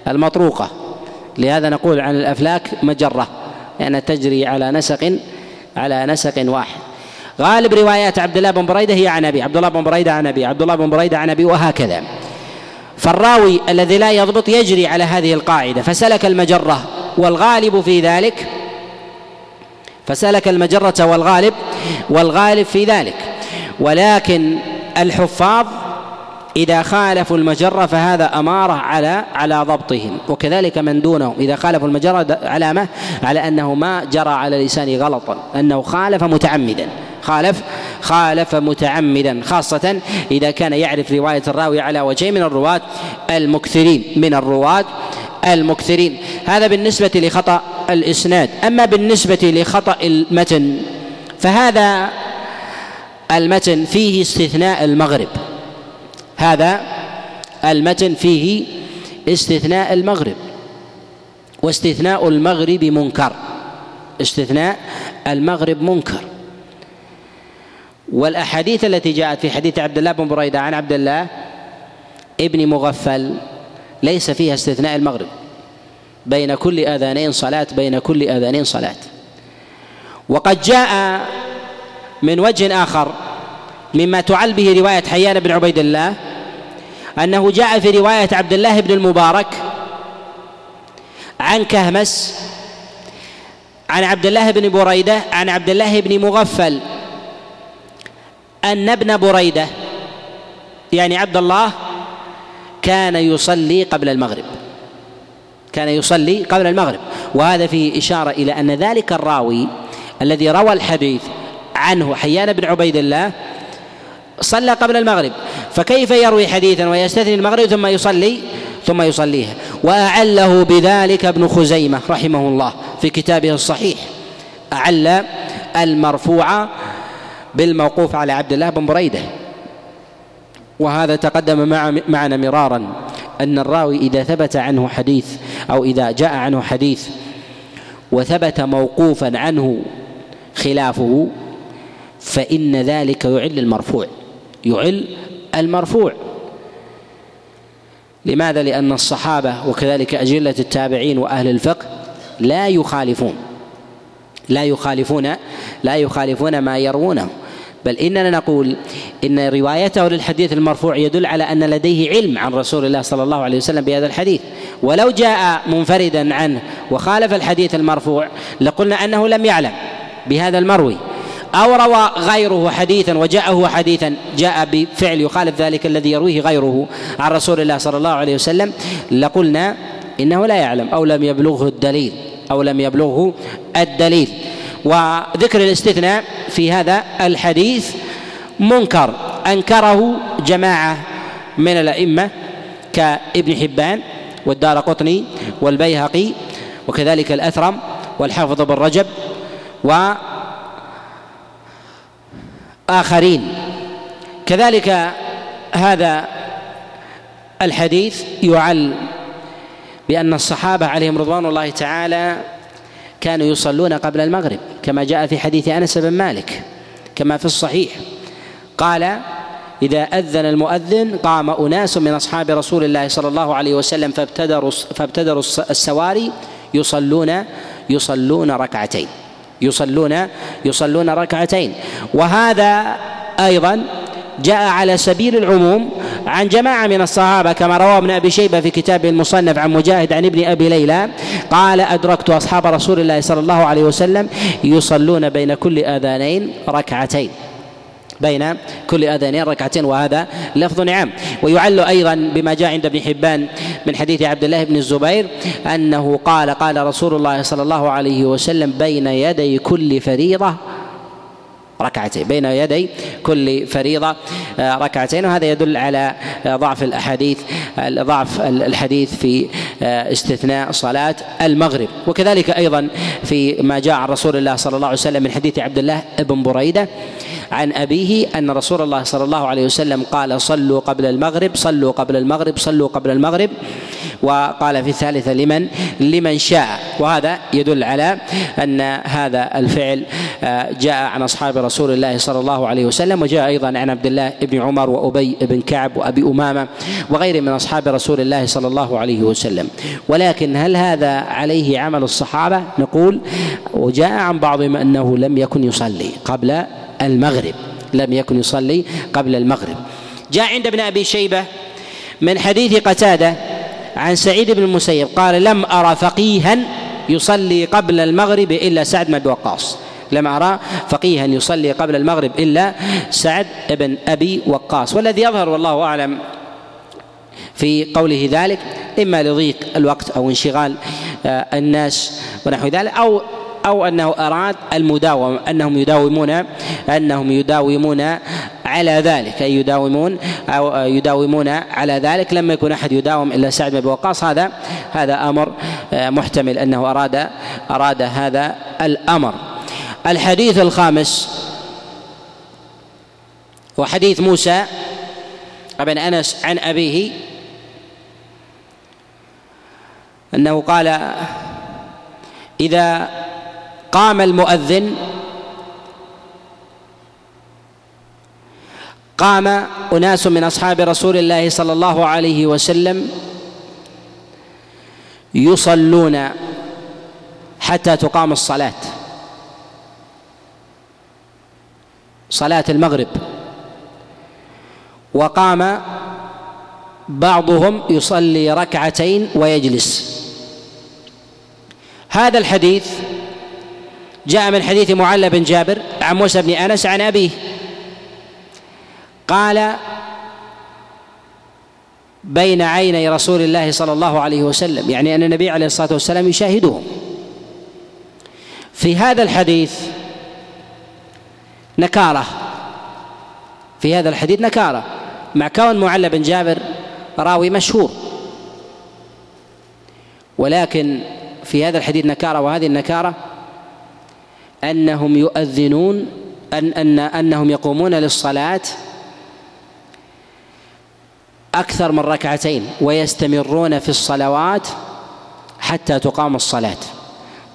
المطروقة. لهذا نقول عن الأفلاك مجرة لانها تجري على نسق على نسق واحد. غالب روايات عبد الله بن بريدة هي عن أبي عبد الله بن بريدة عن أبي عبد الله بن بريدة عن أبي وهكذا. فالراوي الذي لا يضبط يجري على هذه القاعدة فسلك المجرة والغالب في ذلك فسلك المجرة والغالب والغالب في ذلك. ولكن الحفاظ إذا خالفوا المجرة فهذا أمارة على على ضبطهم. وكذلك من دونهم إذا خالفوا المجرة علامة على أنه ما جرى على لسانه غلطا. أنه خالف متعمدا. خالف خالف متعمدا. خاصة إذا كان يعرف رواية الراوي على وجه من الرواة المكثرين. من الرواة المكثرين. هذا بالنسبة لخطأ الإسناد. أما بالنسبة لخطأ المتن فهذا المتن فيه استثناء المغرب. هذا المتن فيه استثناء المغرب. واستثناء المغرب منكر. استثناء المغرب منكر. والأحاديث التي جاءت في حديث عبد الله بن بريدة عن عبد الله ابن مغفل ليس فيها استثناء المغرب. بين كل آذانين صلاة بين كل آذانين صلاة. وقد جاء من وجه آخر مما تعل به رواية حيان بن عبيد الله أنه جاء في رواية عبد الله بن المبارك عن كهمس عن عبد الله بن بريدة عن عبد الله بن مغفل أن ابن بريدة يعني عبد الله كان يصلي قبل المغرب. كان يصلي قبل المغرب. وهذا فيه إشارة إلى أن ذلك الراوي الذي روى الحديث عنه حيان بن عبيد الله صلى قبل المغرب. فكيف يروي حديثا ويستثني المغرب ثم يصلي؟ ثم يصليها. وأعله بذلك ابن خزيمة رحمه الله في كتابه الصحيح. أعل المرفوع بالموقوف على عبد الله بن بريدة. وهذا تقدم مع معنا مرارا أن الراوي إذا ثبت عنه حديث أو إذا جاء عنه حديث وثبت موقوفا عنه خلافه فإن ذلك يعل المرفوع. يعل المرفوع. لماذا؟ لأن الصحابة وكذلك أجلة التابعين وأهل الفقه لا يخالفون. لا يخالفون لا يخالفون ما يروونه. بل إننا نقول إن روايته للحديث المرفوع يدل على أن لديه علم عن رسول الله صلى الله عليه وسلم بهذا الحديث. ولو جاء منفردا عنه وخالف الحديث المرفوع لقلنا أنه لم يعلم بهذا المروي. أو روى غيره حديثا وجاءه حديثا جاء بفعل يخالف ذلك الذي يرويه غيره عن رسول الله صلى الله عليه وسلم لقلنا إنه لا يعلم أو لم يبلغه الدليل أو لم يبلغه الدليل. وذكر الاستثناء في هذا الحديث منكر. أنكره جماعة من الأئمة كابن حبان والدار قطني والبيهقي وكذلك الأثرم والحافظ بن رجب وآخرين. كذلك هذا الحديث يعل بأن الصحابة عليهم رضوان الله تعالى كانوا يصلون قبل المغرب كما جاء في حديث أنس بن مالك كما في الصحيح. قال إذا أذن المؤذن قام أناس من أصحاب رسول الله صلى الله عليه وسلم فابتدروا فابتدروا السواري يصلون يصلون ركعتين يصلون يصلون ركعتين. وهذا أيضا جاء على سبيل العموم عن جماعة من الصحابة كما روى ابن أبي شيبة في كتابه المصنف عن مجاهد عن ابن أبي ليلى قال أدركت أصحاب رسول الله صلى الله عليه وسلم يصلون بين كل آذانين ركعتين. بين كل آذانين ركعتين وهذا لفظ نعم ويعل أيضا بما جاء عند ابن حبان من حديث عبد الله بن الزبير أنه قال قال رسول الله صلى الله عليه وسلم بين يدي كل فريضة ركعتين بين يدي كل فريضة. آه، ركعتين وهذا يدل على آه، ضعف الأحاديث ضعف الحديث في آه، استثناء صلاة المغرب. وكذلك أيضا في ما جاء عن رسول الله صلى الله عليه وسلم من حديث عبد الله بن بريدة عن أبيه أن رسول الله صلى الله عليه وسلم قال صلوا قبل المغرب صلوا قبل المغرب صلوا قبل المغرب. وقال في الثالثة لمن؟ لمن شاء. وهذا يدل على أن هذا الفعل آه، جاء عن أصحاب رسول الله صلى الله عليه وسلم وجاء أيضا عن عبد الله بن عمر وأبي بن كعب وأبي أمامة وغيرهم من أصحاب رسول الله صلى الله عليه وسلم. ولكن هل هذا عليه عمل الصحابة؟ نقول وجاء عن بعضهم أنه لم يكن يصلي قبل المغرب لم يكن يصلي قبل المغرب. جاء عند ابن أبي شيبة من حديث قتادة عن سعيد بن المسيب قال لم أرى فقيها يصلي قبل المغرب إلا سعد بن أبي وقاص. لم أرى فقيها يصلي قبل المغرب إلا سعد بن أبي وقاص. والذي يظهر والله أعلم في قوله ذلك إما لضيق الوقت أو انشغال آه، الناس ونحو ذلك أو أو أنه أراد المداومة أنهم يداومون أنهم يداومون على ذلك أي يداومون أو يداومون على ذلك. لما يكون أحد يداوم إلا سعد بن وقاص. هذا هذا أمر آه، محتمل أنه أراد أراد هذا الأمر. الحديث الخامس. وحديث موسى بن أنس عن أبيه. أنه قال إذا قام المؤذن قام أناس من أصحاب رسول الله صلى الله عليه وسلم يصلون حتى تقام الصلاة. صلاة المغرب. وقام بعضهم يصلي ركعتين ويجلس. هذا الحديث جاء من حديث معل بن جابر عن موسى بن أنس عن أبيه. قال بين عيني رسول الله صلى الله عليه وسلم. يعني أن النبي عليه الصلاة والسلام يشاهدهم. في هذا الحديث نكارة. في هذا الحديث نكارة. مع كون معل بن جابر راوي مشهور. ولكن في هذا الحديث نكارة وهذه النكارة أنهم يؤذنون أن أن أنهم يقومون للصلاة أكثر من ركعتين ويستمرون في الصلوات حتى تقام الصلاة.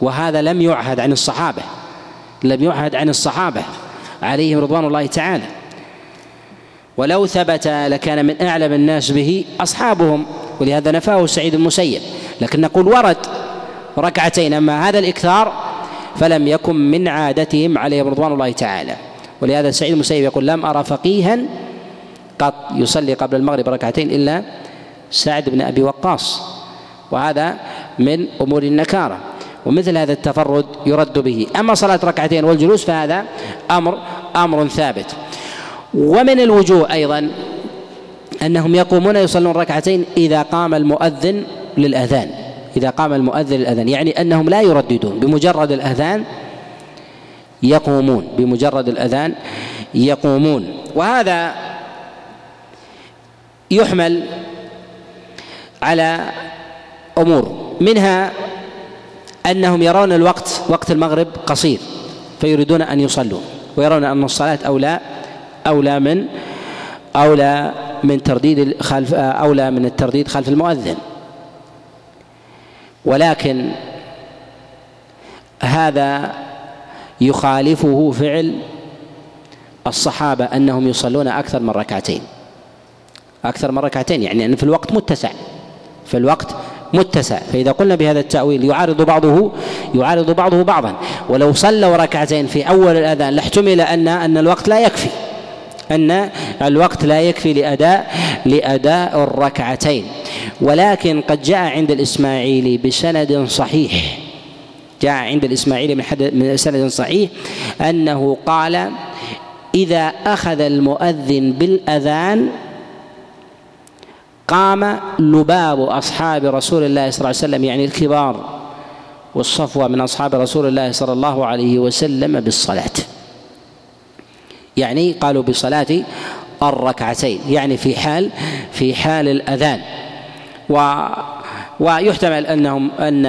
وهذا لم يعهد عن الصحابة لم يعهد عن الصحابة عليهم رضوان الله تعالى. ولو ثبت لكان من أعلم الناس به أصحابهم ولهذا نفاه سعيد المسيب لكن نقول ورد ركعتين أما هذا الإكثار فلم يكن من عادتهم عليهم رضوان الله تعالى. ولهذا سعيد المسيب يقول لم أرى فقيها قط يصلي قبل المغرب ركعتين إلا سعد بن أبي وقاص. وهذا من أمور النكارة. ومثل هذا التفرد يرد به. أما صلاة ركعتين والجلوس فهذا أمر أمر ثابت. ومن الوجوه أيضا أنهم يقومون يصلون ركعتين إذا قام المؤذن للأذان. إذا قام المؤذن الأذان يعني أنهم لا يرددون بمجرد الأذان يقومون بمجرد الأذان يقومون. وهذا يحمل على أمور منها أنهم يرون الوقت وقت المغرب قصير فيريدون أن يصلوا ويرون أن الصلاة أولى أولى من أولى من ترديد خلف أولى من الترديد خلف المؤذن. ولكن هذا يخالفه فعل الصحابة أنهم يصلون أكثر من ركعتين. أكثر من ركعتين يعني أن في الوقت متسع. في الوقت متسع. فإذا قلنا بهذا التأويل يعارض بعضه يعارض بعضه بعضا. ولو صلوا ركعتين في أول الأذان لاحتمل أن أن الوقت لا يكفي. أن الوقت لا يكفي لأداء لأداء الركعتين. ولكن قد جاء عند الإسماعيلي بسند صحيح. جاء عند الإسماعيلي من, من سند صحيح أنه قال إذا أخذ المؤذن بالأذان قام لباب أصحاب رسول الله صلى الله عليه وسلم يعني الكبار والصفوة من أصحاب رسول الله صلى الله عليه وسلم بالصلاة. يعني قالوا بصلاة الركعتين يعني في حال في حال الأذان. و ويحتمل أنهم أن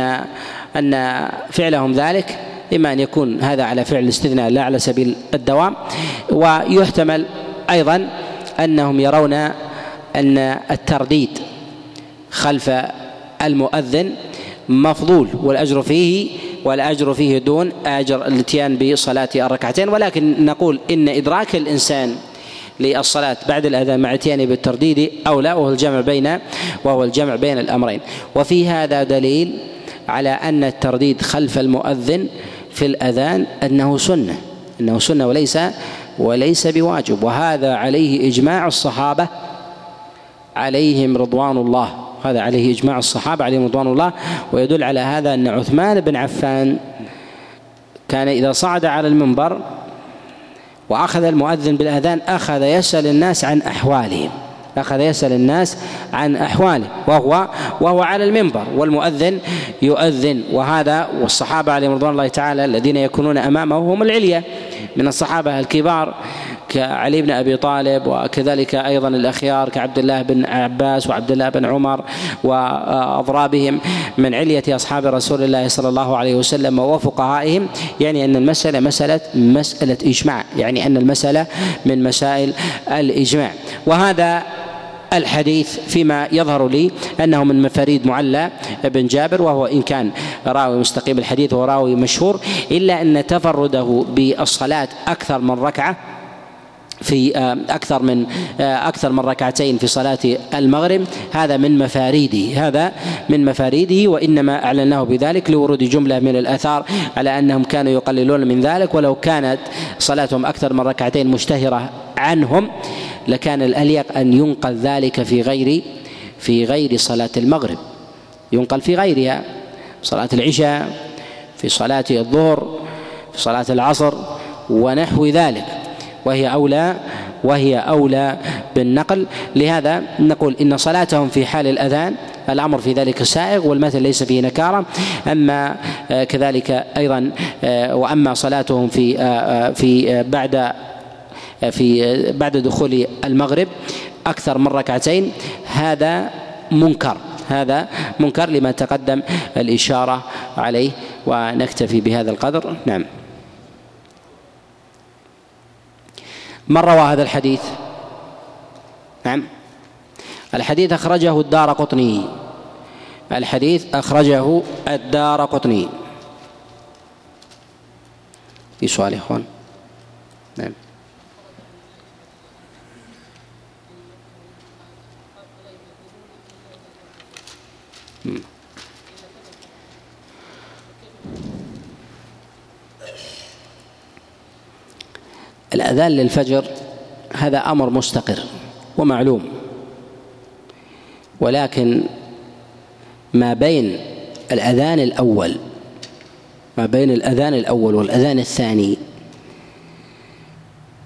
أن فعلهم ذلك إما أن يكون هذا على فعل الاستثناء لا على سبيل الدوام. ويحتمل أيضا أنهم يرون أن الترديد خلف المؤذن مفضول والأجر فيه والأجر فيه دون أجر الاتيان بصلاة الركعتين. ولكن نقول إن إدراك الإنسان للصلاة بعد الأذان مع اتيانه بالترديد أولى وهو الجمع بين وهو الجمع بين الأمرين. وفي هذا دليل على أن الترديد خلف المؤذن في الأذان أنه سنة أنه سنة وليس وليس بواجب. وهذا عليه إجماع الصحابة عليهم رضوان الله. هذا عليه إجماع الصحابة عليهم رضوان الله. ويدل على هذا أن عثمان بن عفان كان إذا صعد على المنبر وأخذ المؤذن بالأذان أخذ يسأل الناس عن أحوالهم. أخذ يسأل الناس عن أحواله وهو وهو على المنبر. والمؤذن يؤذن. وهذا والصحابة عليهم رضوان الله تعالى الذين يكونون أمامه هم العلية من الصحابة الكبار. كعلي بن أبي طالب وكذلك أيضا الأخيار كعبد الله بن عباس وعبد الله بن عمر وأضرابهم من علية أصحاب رسول الله صلى الله عليه وسلم وفقهائهم. يعني أن المسألة مسألة مسألة إجماع يعني أن المسألة من مسائل الإجماع. وهذا الحديث فيما يظهر لي أنه من مفاريد معلى بن جابر وهو إن كان راوي مستقيم الحديث وراوي مشهور إلا أن تفرده بالصلاة أكثر من ركعة في آه، أكثر من آه، أكثر من ركعتين في صلاة المغرب. هذا من مفاريده هذا من مفاريده وإنما أعلناه بذلك لورود جملة من الآثار على أنهم كانوا يقللون من ذلك. ولو كانت صلاتهم أكثر من ركعتين مشتهرة عنهم لكان الأليق أن ينقل ذلك في غير في غير صلاة المغرب. ينقل في غيرها صلاة العشاء في صلاة الظهر في صلاة العصر ونحو ذلك. وهي أولى وهي أولى بالنقل. لهذا نقول إن صلاتهم في حال الأذان الأمر في ذلك سائغ والمثل ليس فيه نكارة. أما آه، كذلك أيضا آه، وأما صلاتهم في آه، في بعد في بعد دخول المغرب أكثر من ركعتين هذا منكر. هذا منكر لما تقدم الإشارة عليه ونكتفي بهذا القدر. نعم. من روى هذا الحديث؟ نعم. الحديث أخرجه الدار قطني. الحديث أخرجه الدار قطني. في سؤال يا إخوان. نعم. الأذان للفجر هذا أمر مستقر ومعلوم. ولكن ما بين الأذان الأول ما بين الأذان الأول والأذان الثاني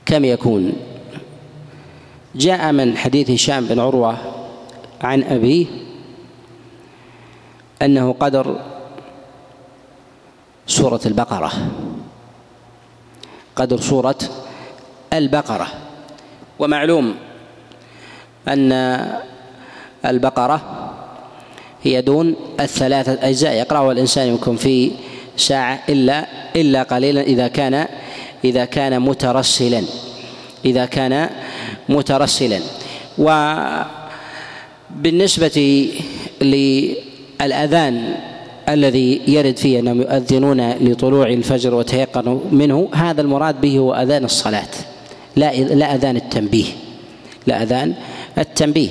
كم يكون؟ جاء من حديث هشام بن عروة عن أبيه أنه قدر سورة البقرة. قدر سورة البقرة. ومعلوم أن البقرة هي دون الثلاثة أجزاء. يقرأها الإنسان يمكن في ساعة إلا إلا قليلا إذا كان إذا كان مترسلا. إذا كان مترسلا. وبالنسبة للأذان الذي يرد فيه أنهم يؤذنون لطلوع الفجر وتيقنوا منه هذا المراد به هو أذان الصلاة. لا لا أذان التنبيه لا أذان التنبيه.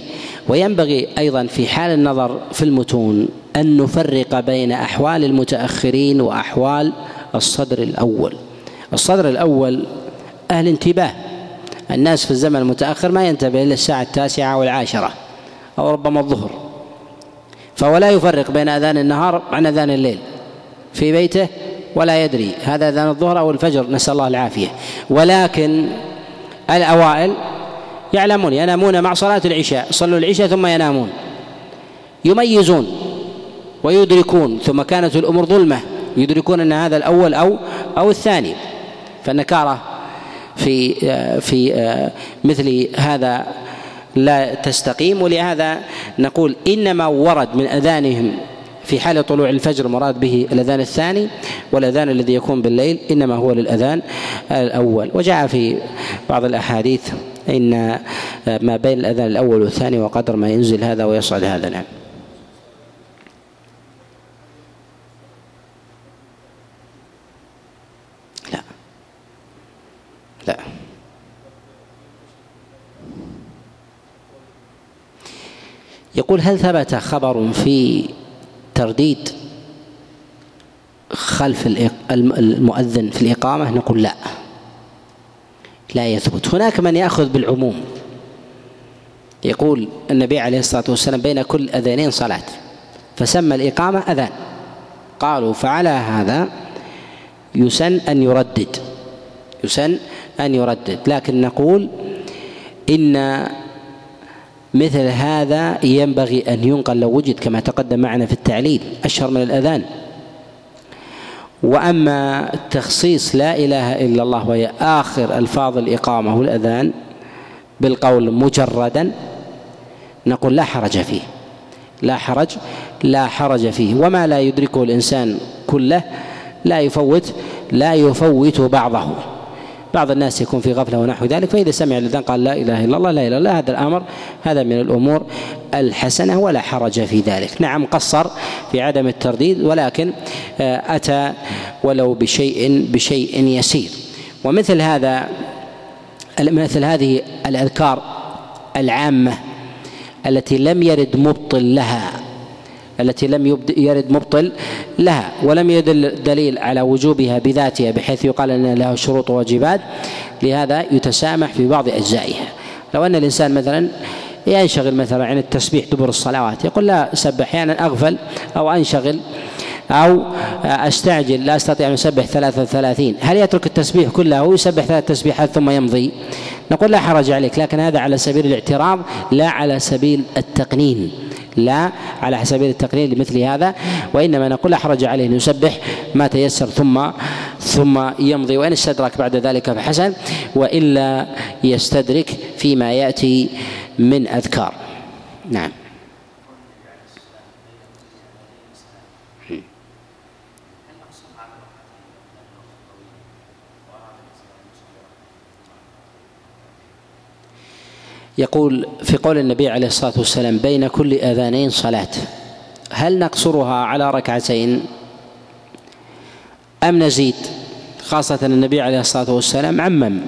وينبغي أيضا في حال النظر في المتون أن نفرق بين أحوال المتأخرين وأحوال الصدر الأول. الصدر الأول أهل انتباه. الناس في الزمن المتأخر ما ينتبه إلا الساعة التاسعة والعاشرة أو ربما الظهر. فهو لا يفرق بين أذان النهار عن أذان الليل في بيته ولا يدري هذا أذان الظهر أو الفجر. نسأل الله العافية. ولكن الأوائل يعلمون ينامون مع صلاة العشاء صلوا العشاء ثم ينامون يميزون ويدركون ثم كانت الأمور ظلمة يدركون أن هذا الأول أو أو الثاني فالنكارة في في مثل هذا لا تستقيم ولهذا نقول إنما ورد من أذانهم في حال طلوع الفجر مراد به الأذان الثاني والأذان الذي يكون بالليل إنما هو للأذان الأول. وجاء في بعض الأحاديث إن ما بين الأذان الأول والثاني وقدر ما ينزل هذا ويصعد هذا. نعم. لا. لا. يقول هل ثبت خبر في ترديد خلف المؤذن في الإقامة نقول لا. لا يثبت. هناك من يأخذ بالعموم. يقول النبي عليه الصلاة والسلام بين كل أذانين صلاة فسمى الإقامة أذان. قالوا فعلى هذا يسن أن يردد. يسن أن يردد. لكن نقول إن مثل هذا ينبغي أن ينقل لو وجد كما تقدم معنا في التعليل أشهر من الأذان. وأما تخصيص لا إله إلا الله وهي آخر ألفاظ الإقامة والأذان بالقول مجردا نقول لا حرج فيه. لا حرج لا حرج فيه. وما لا يدركه الإنسان كله لا يفوت لا يفوت بعضه. بعض الناس يكون في غفلة ونحو ذلك فإذا سمع الأذان قال لا إله إلا الله لا إله إلا الله هذا الأمر هذا من الأمور الحسنة ولا حرج في ذلك. نعم قصر في عدم الترديد ولكن آه، أتى ولو بشيء بشيء يسير. ومثل هذا مثل هذه الأذكار العامة التي لم يرد مبطل لها التي لم يرد مبطل لها ولم يدل دليل على وجوبها بذاتها بحيث يقال أن لها شروط وواجبات. لهذا يتسامح في بعض أجزائها. لو أن الإنسان مثلا ينشغل مثلا عن التسبيح دبر الصلوات يقول لا سبح أحيانا أغفل أو أنشغل أو أستعجل لا أستطيع أن أسبح ثلاثة وثلاثين. هل يترك التسبيح كله ويسبح ثلاث تسبيحات ثم يمضي؟ نقول لا حرج عليك لكن هذا على سبيل الاعتراض لا على سبيل التقنين. لا على سبيل التقليل لمثل هذا وإنما نقول أحرج عليه ان يسبح ما تيسر ثم ثم يمضي وإن استدرك بعد ذلك فحسن وإلا يستدرك فيما يأتي من أذكار. نعم. يقول في قول النبي عليه الصلاة والسلام بين كل أذانين صلاة. هل نقصرها على ركعتين أم نزيد؟ خاصة النبي عليه الصلاة والسلام عمم.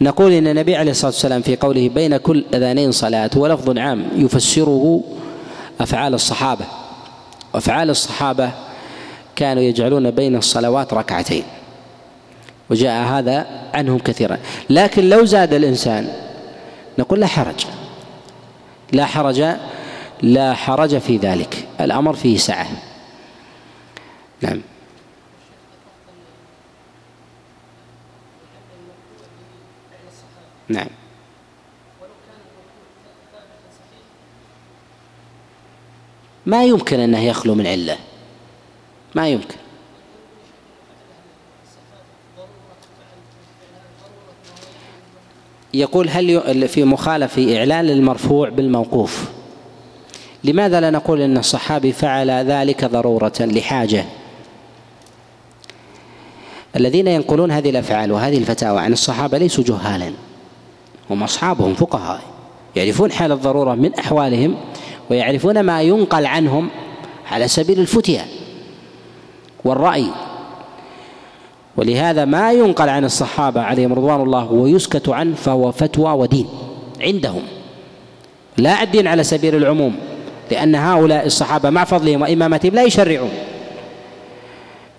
نقول إن النبي عليه الصلاة والسلام في قوله بين كل أذانين صلاة هو لفظ عام يفسره أفعال الصحابة. وأفعال الصحابة كانوا يجعلون بين الصلوات ركعتين. وجاء هذا عنهم كثيرا. لكن لو زاد الإنسان نقول لا حرج. لا حرج لا حرج في ذلك. الأمر فيه سعة. نعم. نعم. ما يمكن أنه يخلو من علة. ما يمكن. يقول هل في مخالفة إعلان المرفوع بالموقوف؟ لماذا لا نقول أن الصحابي فعل ذلك ضرورة لحاجة؟ الذين ينقلون هذه الأفعال وهذه الفتاوى عن الصحابة ليسوا جهالا هم أصحابهم فقهاء يعرفون حال الضرورة من أحوالهم ويعرفون ما ينقل عنهم على سبيل الفتية والرأي. ولهذا ما ينقل عن الصحابة عليهم رضوان الله ويسكت عنه فهو فتوى ودين عندهم. لا الدين على سبيل العموم لأن هؤلاء الصحابة مع فضلهم وإمامتهم لا يشرعون.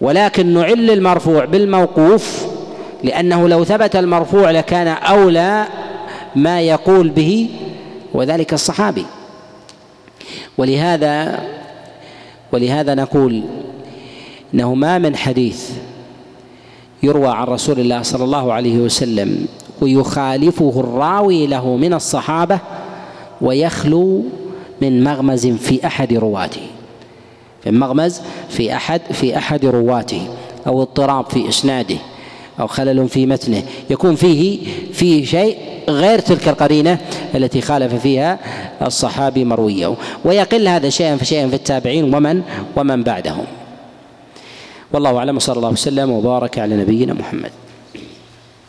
ولكن نعل المرفوع بالموقوف لأنه لو ثبت المرفوع لكان أولى ما يقول به وذلك الصحابي. ولهذا ولهذا نقول إنه ما من حديث يروى عن رسول الله صلى الله عليه وسلم ويخالفه الراوي له من الصحابة ويخلو من مغمز في أحد رواته. من مغمز في أحد في أحد رواته أو اضطراب في إسناده أو خلل في متنه. يكون فيه فيه شيء غير تلك القرينة التي خالف فيها الصحابي مرويه. ويقل هذا شيئا فشيئا في التابعين ومن ومن بعدهم. والله أعلم وصلى الله وسلم وبارك على نبينا محمد.